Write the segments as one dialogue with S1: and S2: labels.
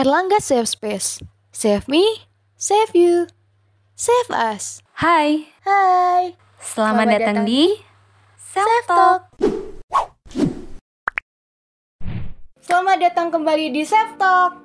S1: Erlangga Safe Space. Save me, save you, save us.
S2: Hai,
S1: Hai.
S2: selamat,
S1: Selamat
S2: datang,
S1: datang
S2: di Self Talk.
S1: Selamat datang kembali di Safe Talk.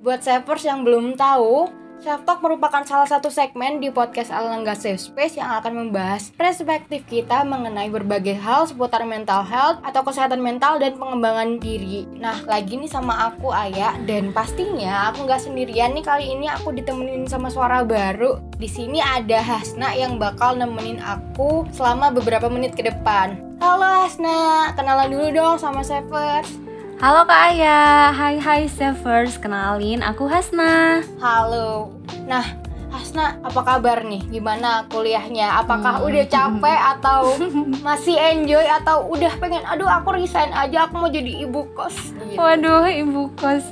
S1: Buat savers yang belum tahu, Safe Talk merupakan salah satu segmen di podcast Erlangga Safe Space yang akan membahas perspektif kita mengenai berbagai hal seputar mental health atau kesehatan mental dan pengembangan diri. Nah, lagi nih sama aku Aya dan pastinya aku nggak sendirian nih kali ini aku ditemenin sama suara baru. Di sini ada Hasna yang bakal nemenin aku selama beberapa menit ke depan. Halo Hasna, kenalan dulu dong sama Savers.
S2: Halo Kak Aya, hai hai Savers, kenalin aku Hasna.
S1: Halo. Nah, Hasna, apa kabar nih? Gimana kuliahnya? Apakah
S2: Hmm.
S1: udah capek atau masih enjoy atau udah pengen aduh aku resign aja aku mau jadi ibu kos gitu.
S2: Waduh, ibu kos.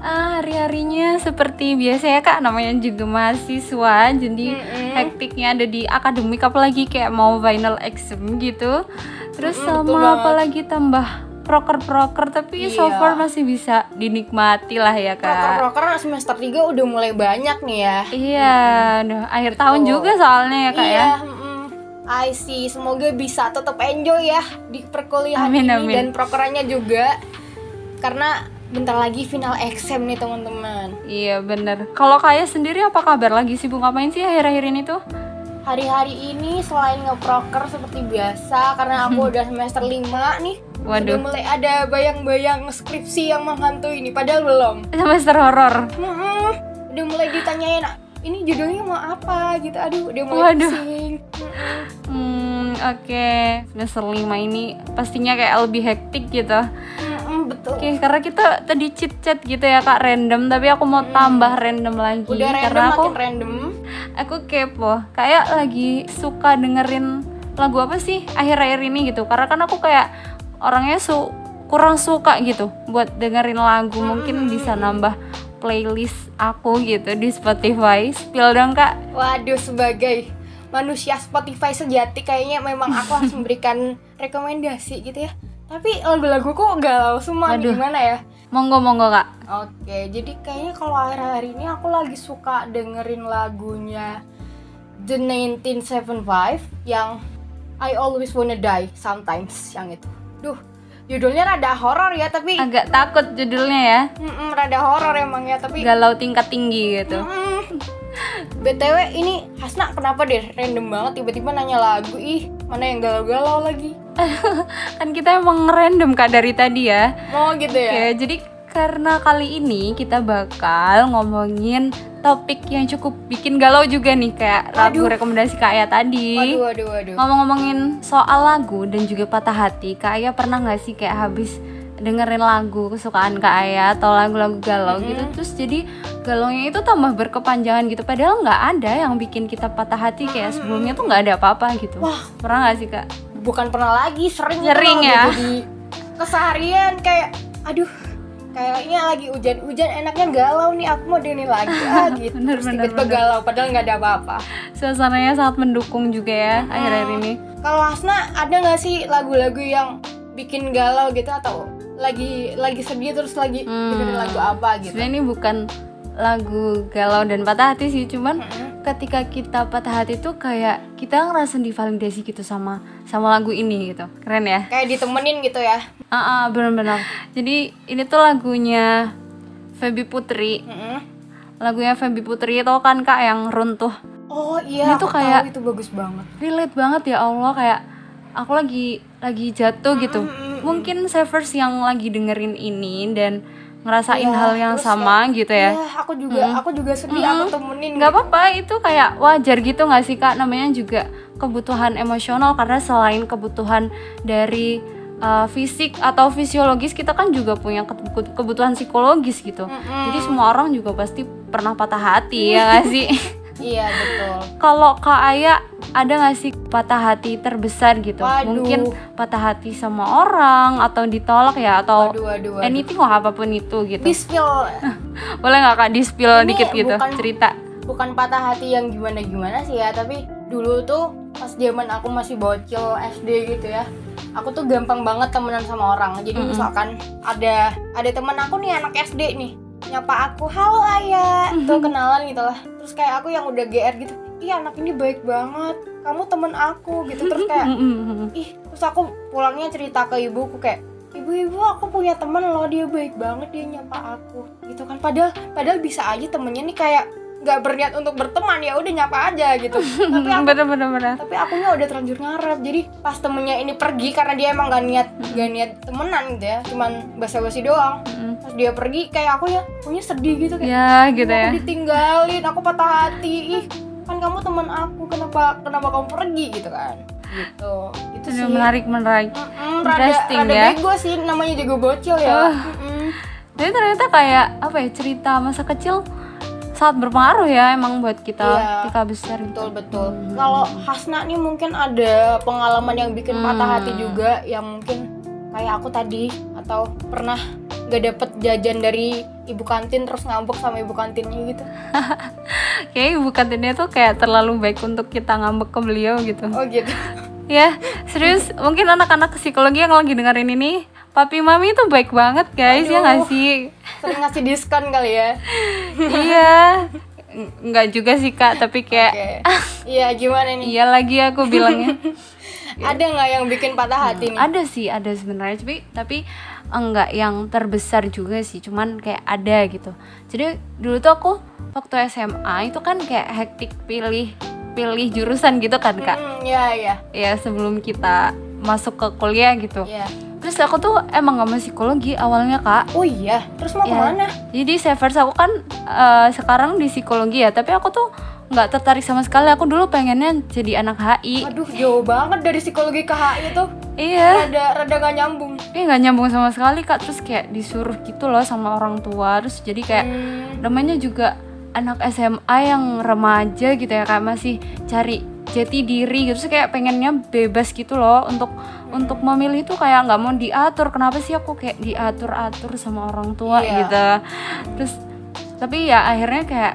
S2: Ah, hari-harinya seperti biasa ya kak, namanya juga mahasiswa, jadi
S1: Mm-mm.
S2: hektiknya ada di akademik, apalagi kayak mau final exam gitu. Terus
S1: betul
S2: sama apalagi tambah proker-proker, tapi so
S1: Iya.
S2: far masih bisa dinikmati lah ya kak.
S1: Proker-proker semester 3 udah mulai banyak nih ya.
S2: Iya, aduh, akhir tahun
S1: Betul.
S2: juga soalnya ya kak
S1: iya,
S2: ya.
S1: I see. Semoga bisa tetap enjoy ya di perkuliahan
S2: Amin,
S1: ini
S2: amin.
S1: dan prokerannya juga. Karena bentar lagi final exam nih teman-teman.
S2: Iya bener. Kalau kayak sendiri apa kabar lagi sibuk ngapain sih akhir-akhir ini tuh?
S1: Hari-hari ini selain ngeproker seperti biasa karena aku udah semester 5 nih
S2: Waduh.
S1: Udah mulai ada bayang-bayang skripsi yang menghantui ini Padahal belum
S2: Semester horor.
S1: Mm-mm. Udah mulai ditanyain Ini judulnya mau apa gitu Aduh udah mulai
S2: Waduh.
S1: pusing.
S2: Hmm, oke. Semester 5 ini pastinya kayak lebih hektik gitu.
S1: Mm-mm, Betul
S2: Oke, karena kita tadi chit chat gitu ya kak random, tapi aku mau tambah random lagi
S1: Udah random
S2: karena aku
S1: makin random
S2: aku kepo. Kayak lagi suka dengerin lagu apa sih akhir-akhir ini gitu. Karena kan aku kayak orangnya su kurang suka gitu buat dengerin lagu. Mungkin bisa nambah playlist aku gitu di Spotify. Spill dong kak.
S1: Waduh sebagai manusia Spotify sejati Kayaknya memang aku harus memberikan rekomendasi gitu ya Tapi lagu-lagu kok galau semua nih
S2: Waduh.
S1: gimana ya
S2: Monggo monggo kak.
S1: Oke, jadi kayaknya kalau akhir-akhir ini aku lagi suka dengerin lagunya The 1975 yang I Always Wanna Die Sometimes yang itu. Duh, judulnya rada horor ya, tapi
S2: Agak takut judulnya ya.
S1: Mm-mm, rada horor emang ya, tapi
S2: Galau tingkat tinggi gitu.
S1: Mm-mm. BTW ini Hasna kenapa deh random banget tiba-tiba nanya lagu ih mana yang galau-galau lagi
S2: kan kita emang random kak dari tadi ya.
S1: mau gitu ya
S2: Oke, jadi karena kali ini kita bakal ngomongin topik yang cukup bikin galau juga nih kayak lagu
S1: Waduh.
S2: rekomendasi Kak Aya tadi.
S1: waduh waduh waduh
S2: Ngomong-ngomongin soal lagu dan juga patah hati, Kak Aya pernah nggak sih kayak habis dengerin lagu kesukaan Kak Aya atau lagu-lagu galau gitu terus jadi galaunya itu tambah berkepanjangan gitu padahal nggak ada yang bikin kita patah hati kayak sebelumnya tuh nggak ada apa-apa gitu.
S1: Wah.
S2: Pernah nggak sih Kak?
S1: bukan pernah lagi sering
S2: Sering ya?
S1: jadi keseharian kayak aduh kayaknya lagi hujan-hujan enaknya galau nih aku mau dengerin lagi ah gitu
S2: Bener,
S1: terus tiba-tiba galau padahal nggak ada apa-apa
S2: Suasananya sangat mendukung juga ya akhir-akhir ini.
S1: kalau Hasna ada nggak sih lagu-lagu yang bikin galau gitu atau lagi lagi sedih terus lagi
S2: Hmm.
S1: dengerin lagu apa gitu
S2: Sebenarnya ini bukan lagu galau dan patah hati sih, cuman
S1: Mm-mm.
S2: Ketika kita patah hati tuh kayak kita ngerasa divalidasi gitu sama sama lagu ini gitu. Keren ya?
S1: kayak ditemenin gitu ya
S2: Ah, ah, benar-benar. Jadi ini tuh lagunya Feby Putri.
S1: Mm-mm.
S2: Lagunya Feby Putri itu kan Kak yang runtuh.
S1: oh iya
S2: Ini tuh kayak-
S1: tahu itu bagus banget
S2: Relate banget ya Allah kayak aku lagi lagi jatuh gitu.
S1: Mm-mm.
S2: Mungkin savers yang lagi dengerin ini dan ngerasain
S1: Iya,
S2: hal yang sama gitu ya.
S1: Iya, aku juga aku juga sedih aku temenin
S2: nggak apa-apa itu kayak wajar gitu nggak sih kak? Namanya juga kebutuhan emosional karena selain kebutuhan dari uh, fisik atau fisiologis kita kan juga punya kebu- kebutuhan psikologis gitu.
S1: Mm-mm.
S2: jadi semua orang juga pasti pernah patah hati ya nggak sih?
S1: Iya betul.
S2: Kalau kak Aya ada nggak sih patah hati terbesar gitu?
S1: Waduh.
S2: mungkin patah hati sama orang atau ditolak ya atau
S1: waduh waduh waduh.
S2: anything lah apa pun itu gitu.
S1: Di spill.
S2: Boleh nggak kak di spill
S1: Ini
S2: dikit gitu?
S1: bukan-
S2: cerita.
S1: bukan patah hati yang gimana gimana sih ya tapi dulu tuh pas zaman aku masih bocil SD gitu ya aku tuh gampang banget temenan sama orang. Jadi
S2: Mm-mm.
S1: misalkan ada ada teman aku nih anak SD nih nyapa aku halo ayah. Tuh kenalan gitu lah. Terus kayak aku yang udah gr gitu ih anak ini baik banget. Kamu temen aku gitu. Terus kayak ih terus aku pulangnya cerita ke ibuku kayak ibu-ibu aku punya temen loh dia baik banget dia nyapa aku gitu kan. Padahal padahal bisa aja temennya nih kayak nggak berniat untuk berteman ya udah nyapa aja gitu. Tapi aku
S2: bener bener bener.
S1: tapi akunya udah terlanjur ngarep. Jadi pas temennya ini pergi karena dia emang gak niat gak niat temenan gitu ya cuman basa-basi doang.
S2: Mm-mm.
S1: pas dia pergi kayak aku ya akunya sedih gitu kayak
S2: ya gitu
S1: aku
S2: ya.
S1: ditinggalin aku patah hati ih kan kamu teman aku kenapa kenapa kamu pergi gitu kan gitu itu
S2: Aduh,
S1: sih
S2: menarik menarik
S1: Mm-mm, rada,
S2: Interesting
S1: rada
S2: ya.
S1: bego sih namanya juga bocil ya. Mm-mm.
S2: Jadi ternyata kayak apa ya cerita masa kecil sangat berpengaruh ya emang buat kita
S1: Iya.
S2: ketika besar gitu.
S1: betul betul kalau Hasna nih mungkin ada pengalaman yang bikin patah
S2: Hmm.
S1: hati juga yang mungkin kayak aku tadi atau pernah gak dapet jajan dari ibu kantin terus ngambek sama ibu kantinnya gitu.
S2: Kayak ibu kantinnya tuh kayak terlalu baik untuk kita ngambek ke beliau gitu.
S1: oh gitu.
S2: Ya serius mungkin anak-anak psikologi yang lagi dengerin ini papi mami tuh baik banget guys ya nggak
S1: Aduh.
S2: sih?
S1: Sering ngasih diskon kali ya.
S2: Iya. Nggak juga sih kak tapi kayak
S1: oke. Iya gimana nih?
S2: Iya lagi aku bilangnya
S1: ada nggak yang bikin patah hati nih?
S2: Ada sih ada sebenarnya tapi tapi enggak yang terbesar juga sih cuman kayak ada gitu. Jadi dulu tuh aku waktu SMA itu kan kayak hektik pilih pilih jurusan gitu kan kak?
S1: Hmm, ya ya
S2: ya sebelum kita masuk ke kuliah gitu.
S1: Ya
S2: terus aku tuh emang gak mau psikologi awalnya kak.
S1: Oh iya? Terus mau
S2: Iya.
S1: ke mana?
S2: Jadi savers aku kan eh, sekarang di psikologi ya tapi aku tuh nggak tertarik sama sekali. Aku dulu pengennya jadi anak HI
S1: aduh jauh banget dari psikologi ke HI tuh
S2: iya.
S1: Rada rada gak nyambung.
S2: Ini nggak nyambung sama sekali kak. Terus kayak disuruh gitu loh sama orang tua. Terus jadi kayak
S1: Hmm,
S2: namanya juga anak SMA yang remaja gitu ya kayak masih cari jati diri gitu. Terus kayak pengennya bebas gitu loh untuk untuk memilih tuh kayak nggak mau diatur. Kenapa sih aku kayak diatur atur sama orang tua
S1: Iya.
S2: gitu? Terus tapi ya akhirnya kayak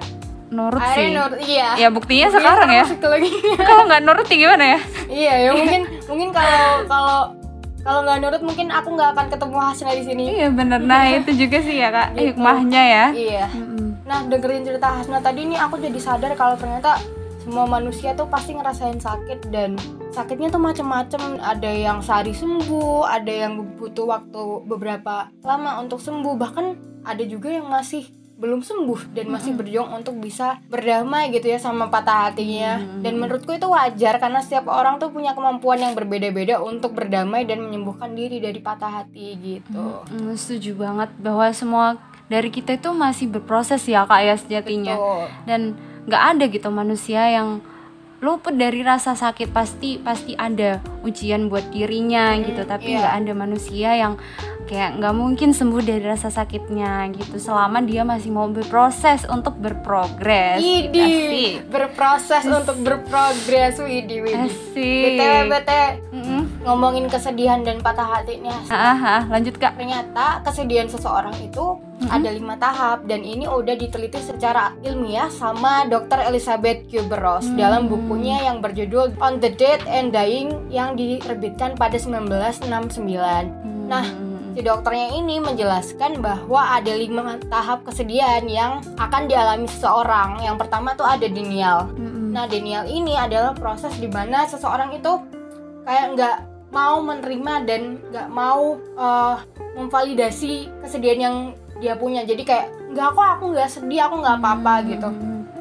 S2: nurut sih.
S1: nurut iya.
S2: Ya buktinya
S1: Iya,
S2: sekarang ya. kalau nggak nurut ya gimana ya?
S1: Iya ya mungkin mungkin kalau kalau kalau nggak nurut mungkin aku nggak akan ketemu Hasna di sini.
S2: Iya bener. Nah itu juga sih ya kak.
S1: Gitu.
S2: hikmahnya ya.
S1: Iya. Nah dengerin cerita Hasna tadi nih aku jadi sadar kalau ternyata semua manusia tuh pasti ngerasain sakit dan sakitnya tuh macem-macem. Ada yang sehari sembuh ada yang butuh waktu beberapa lama untuk sembuh. Bahkan ada juga yang masih belum sembuh dan masih berjuang untuk bisa berdamai gitu ya sama patah hatinya. Dan menurutku itu wajar karena setiap orang tuh punya kemampuan yang berbeda-beda untuk berdamai dan menyembuhkan diri dari patah hati gitu.
S2: Mm, setuju banget bahwa semua dari kita itu masih berproses ya kak ya sejatinya.
S1: Tuh.
S2: dan nggak ada gitu manusia yang luput dari rasa sakit pasti pasti ada ujian buat dirinya gitu tapi
S1: iya.
S2: nggak ada manusia yang kayak nggak mungkin sembuh dari rasa sakitnya gitu selama dia masih mau berproses untuk berprogres
S1: Idi,
S2: Asik.
S1: berproses untuk berprogres Widi Widi.
S2: Asik.
S1: BTW BTW. Ngomongin kesedihan dan patah hati nih.
S2: Ah, ah, ah. lanjut kak
S1: Ternyata kesedihan seseorang itu ada lima tahap dan ini udah diteliti secara ilmiah sama Dr. Elizabeth Kubler-Ross dalam bukunya yang berjudul On the Dead and Dying yang diterbitkan pada 1969. Nah, Si dokternya ini menjelaskan bahwa ada lima tahap kesedihan yang akan dialami seseorang. Yang pertama tuh ada denial.
S2: Mm-mm.
S1: Nah, denial ini adalah proses di mana seseorang itu kayak nggak mau menerima dan nggak mau eh, memvalidasi kesedihan yang dia punya. Jadi kayak nggak kok aku nggak sedih, aku nggak apa-apa gitu.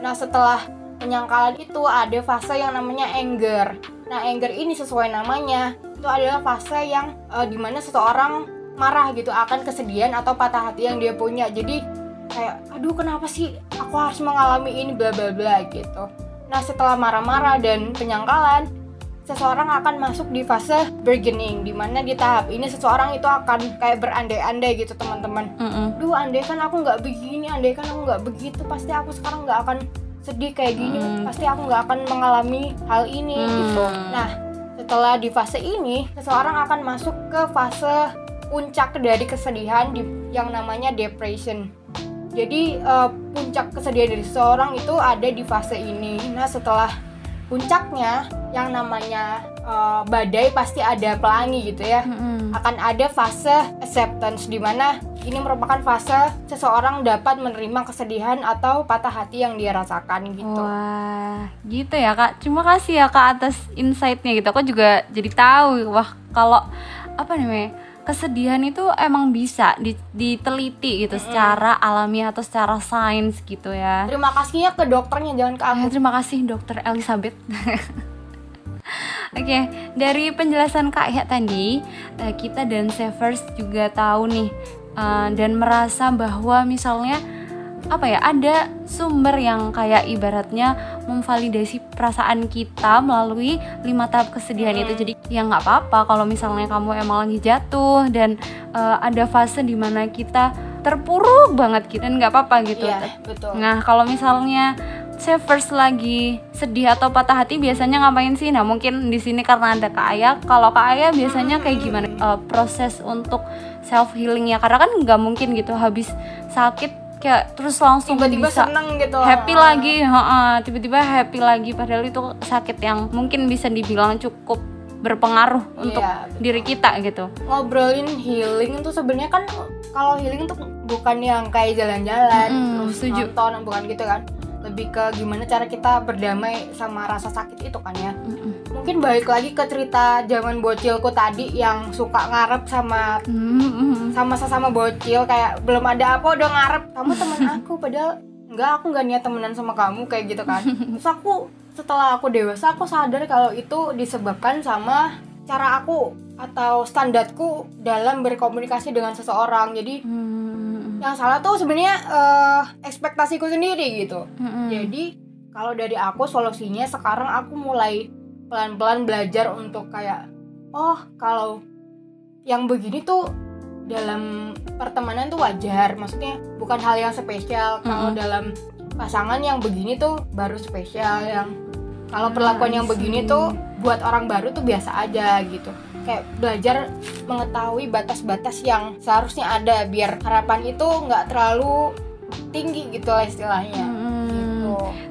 S1: Nah, setelah penyangkalan itu ada fase yang namanya anger. Nah, anger ini sesuai namanya itu adalah fase yang eh, di mana seseorang marah gitu akan kesedihan atau patah hati yang dia punya. Jadi kayak aduh kenapa sih aku harus mengalami ini bla bla bla gitu. Nah, setelah marah-marah dan penyangkalan, seseorang akan masuk di fase bargaining di mana di tahap ini seseorang itu akan kayak berandai-andai gitu, teman-teman
S2: Mm-mm.
S1: duh andai kan aku nggak begini andai kan aku nggak begitu pasti aku sekarang nggak akan sedih kayak gini
S2: Hmm.
S1: pasti aku nggak akan mengalami hal ini
S2: Hmm.
S1: gitu nah setelah di fase ini seseorang akan masuk ke fase puncak dari kesedihan di, yang namanya depression jadi eh, puncak kesedihan dari seseorang itu ada di fase ini nah setelah puncaknya yang namanya eh, badai pasti ada pelangi gitu ya
S2: Mm-mm.
S1: akan ada fase acceptance di mana ini merupakan fase seseorang dapat menerima kesedihan atau patah hati yang dia rasakan gitu.
S2: Wah, gitu ya kak. Terima kasih ya kak atas insight-nya gitu. Aku juga jadi tahu wah kalau apa namanya kesedihan itu emang bisa di- diteliti gitu secara alami atau secara sains gitu ya.
S1: Terima kasihnya ke dokternya jangan ke aku.
S2: Terima kasih dokter Elizabeth. Oke, dari penjelasan Kak Ya tadi, eh, kita dan Savers juga tahu nih eh, dan merasa bahwa misalnya apa ya ada sumber yang kayak ibaratnya memvalidasi perasaan kita melalui lima tahap kesedihan itu jadi ya nggak apa-apa kalau misalnya kamu emang lagi jatuh dan eh, ada fase di mana kita terpuruk banget gitu dan nggak apa-apa gitu
S1: Iya, betul.
S2: Nah, kalau misalnya Savers lagi sedih atau patah hati biasanya ngapain sih? Nah, mungkin di sini karena ada Kak Aya. Kalau Kak Aya biasanya kayak gimana eh, proses untuk self healing ya? Karena kan nggak mungkin gitu habis sakit kayak terus langsung
S1: Tiba-tiba
S2: bisa
S1: seneng gitu.
S2: happy lagi, heeh, tiba-tiba happy lagi padahal itu sakit yang mungkin bisa dibilang cukup berpengaruh untuk
S1: Iya, betul.
S2: diri kita gitu.
S1: Ngobrolin healing itu sebenarnya kan kalau healing tuh bukan yang kayak jalan-jalan
S2: Mm-mm,
S1: terus
S2: setuju.
S1: nonton bukan gitu kan. Lebih ke gimana cara kita berdamai sama rasa sakit itu kan ya.
S2: Mm-mm.
S1: Mungkin balik lagi ke cerita zaman bocilku tadi yang suka ngarep sama
S2: Mm-mm.
S1: sama sesama bocil kayak belum ada apa udah ngarep kamu teman aku padahal enggak aku nggak niat temenan sama kamu kayak gitu kan terus aku setelah aku dewasa aku sadar kalau itu disebabkan sama cara aku atau standarku dalam berkomunikasi dengan seseorang jadi
S2: Mm-mm.
S1: yang salah tuh sebenarnya eh, ekspektasiku sendiri gitu
S2: Mm-mm.
S1: jadi kalau dari aku solusinya sekarang aku mulai pelan-pelan belajar untuk kayak oh kalau yang begini tuh dalam pertemanan tuh wajar. Maksudnya bukan hal yang spesial. Kalau
S2: Mm-mm.
S1: dalam pasangan yang begini tuh baru spesial yang kalau
S2: Ah,
S1: perlakuan yang begini tuh buat orang baru tuh biasa aja gitu. Kayak belajar mengetahui batas-batas yang seharusnya ada biar harapan itu nggak terlalu tinggi gitu lah istilahnya.
S2: Mm-mm.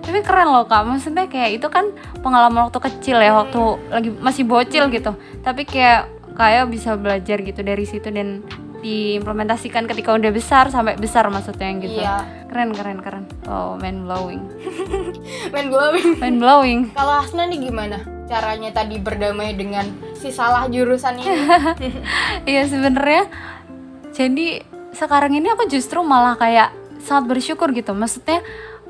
S2: Tapi keren loh kak. Maksudnya kayak itu kan pengalaman waktu kecil ya waktu lagi masih bocil gitu. Tapi kayak kayak bisa belajar gitu dari situ dan diimplementasikan ketika udah besar sampai besar maksudnya gitu.
S1: Iya.
S2: Keren keren keren. Oh mind blowing.
S1: Main glowing
S2: mind blowing.
S1: Kalau Hasna nih gimana caranya tadi berdamai dengan si salah jurusan ini?
S2: Iya sebenarnya jadi sekarang ini aku justru malah kayak sangat bersyukur gitu. Maksudnya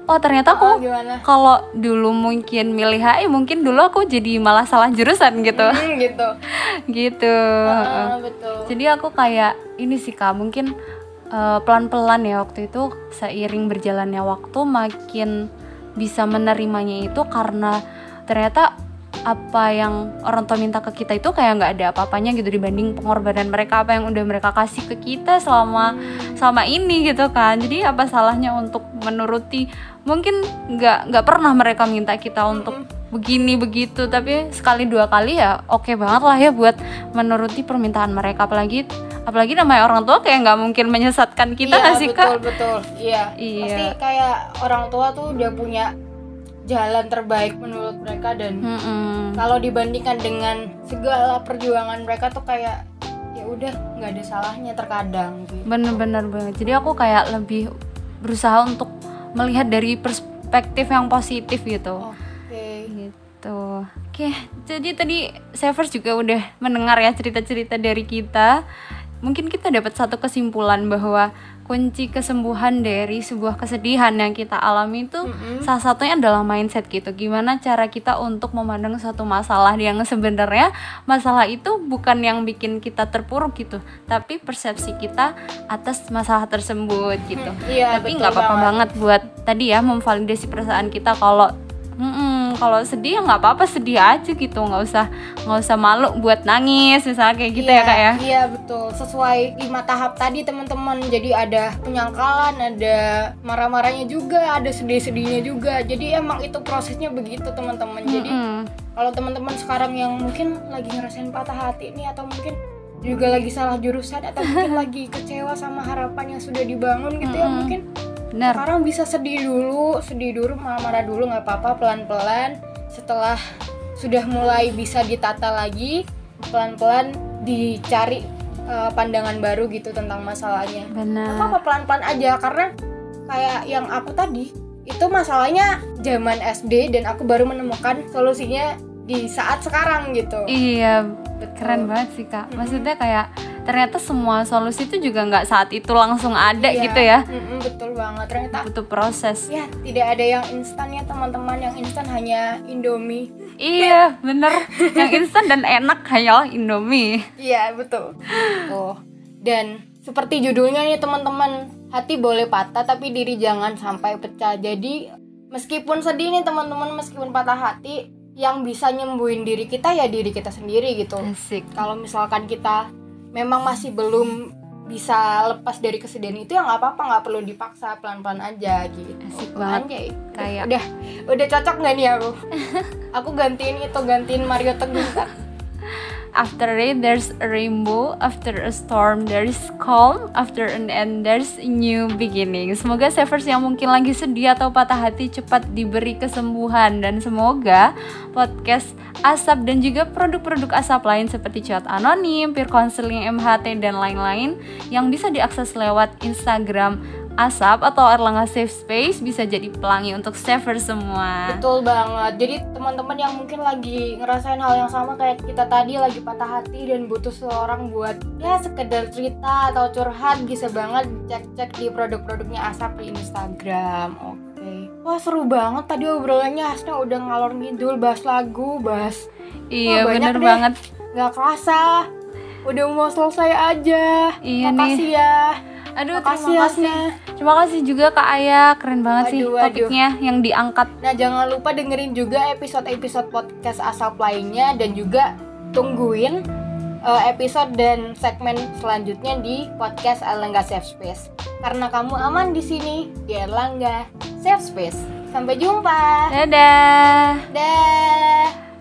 S2: oh ternyata
S1: oh,
S2: aku
S1: gimana?
S2: kalau dulu mungkin milih HI mungkin dulu aku jadi malah salah jurusan gitu.
S1: Hmm, gitu.
S2: Gitu.
S1: Ah, betul.
S2: Jadi aku kayak ini sih kak mungkin eh, pelan-pelan ya waktu itu seiring berjalannya waktu makin bisa menerimanya itu karena ternyata apa yang orang tua minta ke kita itu kayak nggak ada apa-apanya gitu dibanding pengorbanan mereka apa yang udah mereka kasih ke kita selama selama ini gitu kan. Jadi apa salahnya untuk menuruti mungkin nggak nggak pernah mereka minta kita untuk begini begitu. Tapi sekali dua kali ya oke banget lah ya buat menuruti permintaan mereka. Apalagi apalagi namanya orang tua kayak nggak mungkin menyesatkan kita
S1: iya,
S2: sih
S1: betul
S2: kak
S1: betul. Iya.
S2: Iya.
S1: pasti kayak orang tua tuh udah punya jalan terbaik menurut mereka dan
S2: Mm-mm.
S1: kalau dibandingkan dengan segala perjuangan mereka tuh kayak ya udah nggak ada salahnya terkadang gitu.
S2: bener-bener banget. Jadi aku kayak lebih berusaha untuk melihat dari perspektif yang positif gitu.
S1: Oke.
S2: Gitu. Oke jadi tadi Savers juga udah mendengar ya cerita-cerita dari kita mungkin kita dapat satu kesimpulan bahwa kunci kesembuhan dari sebuah kesedihan yang kita alami itu
S1: Mm-mm.
S2: salah satunya adalah mindset gitu. Gimana cara kita untuk memandang suatu masalah yang sebenarnya masalah itu bukan yang bikin kita terpuruk gitu tapi persepsi kita atas masalah tersebut gitu.
S1: Iya
S2: tapi nggak apa-apa banget. buat tadi ya memvalidasi perasaan kita kalau "Mm-mm, kalau sedih ya nggak apa-apa sedih aja gitu. Nggak usah nggak usah malu buat nangis misalnya kayak gitu
S1: iya,
S2: ya kak ya.
S1: Iya betul. Sesuai lima tahap tadi teman-teman. Jadi ada penyangkalan ada marah-marahnya juga ada sedih-sedihnya juga. Jadi emang itu prosesnya begitu teman-teman. Jadi
S2: Mm-mm.
S1: kalau teman-teman sekarang yang mungkin lagi ngerasain patah hati nih atau mungkin juga lagi salah jurusan atau mungkin lagi kecewa sama harapan yang sudah dibangun gitu ya
S2: Mm-mm.
S1: mungkin
S2: benar
S1: sekarang bisa sedih dulu sedih dulu marah-marah dulu nggak apa-apa pelan-pelan. Setelah sudah mulai bisa ditata lagi pelan-pelan dicari uh, pandangan baru gitu tentang masalahnya.
S2: Benar
S1: apa pelan-pelan aja karena kayak yang aku tadi itu masalahnya zaman SD dan aku baru menemukan solusinya di saat sekarang gitu.
S2: Iya
S1: Betul.
S2: keren banget sih kak. Maksudnya kayak ternyata semua solusi itu juga nggak saat itu langsung ada
S1: Iya,
S2: gitu ya?
S1: Mm-mm, betul banget. Ternyata
S2: butuh proses.
S1: Ya tidak ada yang instan ya teman-teman. Yang instan hanya Indomie.
S2: Iya bener. Yang instan dan enak hanyalah Indomie.
S1: Iya betul. Oh dan seperti judulnya nih teman-teman. Hati boleh patah tapi diri jangan sampai pecah. Jadi meskipun sedih nih teman-teman meskipun patah hati yang bisa nyembuhin diri kita ya diri kita sendiri gitu
S2: asik
S1: kalau misalkan kita memang masih belum bisa lepas dari kesedihan itu ya nggak apa-apa nggak perlu dipaksa pelan-pelan aja gitu
S2: Asik banget.
S1: Anjay.
S2: Kayak-
S1: udah udah cocok nggak nih aku aku gantiin itu gantiin Mario Teguh.
S2: After rain, there's a rainbow. After a storm, there's calm. After an end, there's a new beginning. Semoga savers yang mungkin lagi sedih atau patah hati cepat diberi kesembuhan dan semoga podcast Asap dan juga produk-produk Asap lain seperti chat anonim, peer counseling MHT dan lain-lain yang bisa diakses lewat Instagram Asap atau Erlangga Safe Space bisa jadi pelangi untuk savers semua.
S1: betul banget. Jadi teman-teman yang mungkin lagi ngerasain hal yang sama kayak kita tadi lagi patah hati dan butuh seorang buat ya sekedar cerita atau curhat bisa banget cek-cek di produk-produknya Asap di Instagram. Oke. Wah seru banget tadi obrolannya. Hasna udah ngalor ngidul bahas lagu bahas
S2: Iya,
S1: Wah,
S2: bener
S1: deh.
S2: banget.
S1: nggak kerasa. Udah mau selesai aja.
S2: Iya
S1: makasih ya
S2: Aduh,
S1: makasih
S2: terima kasih.
S1: Hasna
S2: Terima kasih juga Kak Ayah, keren banget sih
S1: Waduh, waduh.
S2: topiknya yang diangkat.
S1: Nah jangan lupa dengerin juga episode-episode podcast asap lainnya dan juga tungguin uh, episode dan segmen selanjutnya di podcast Erlangga Safe Space. Karena kamu aman di sini di Erlangga Safe Space. Sampai jumpa.
S2: Dadah.
S1: Dah.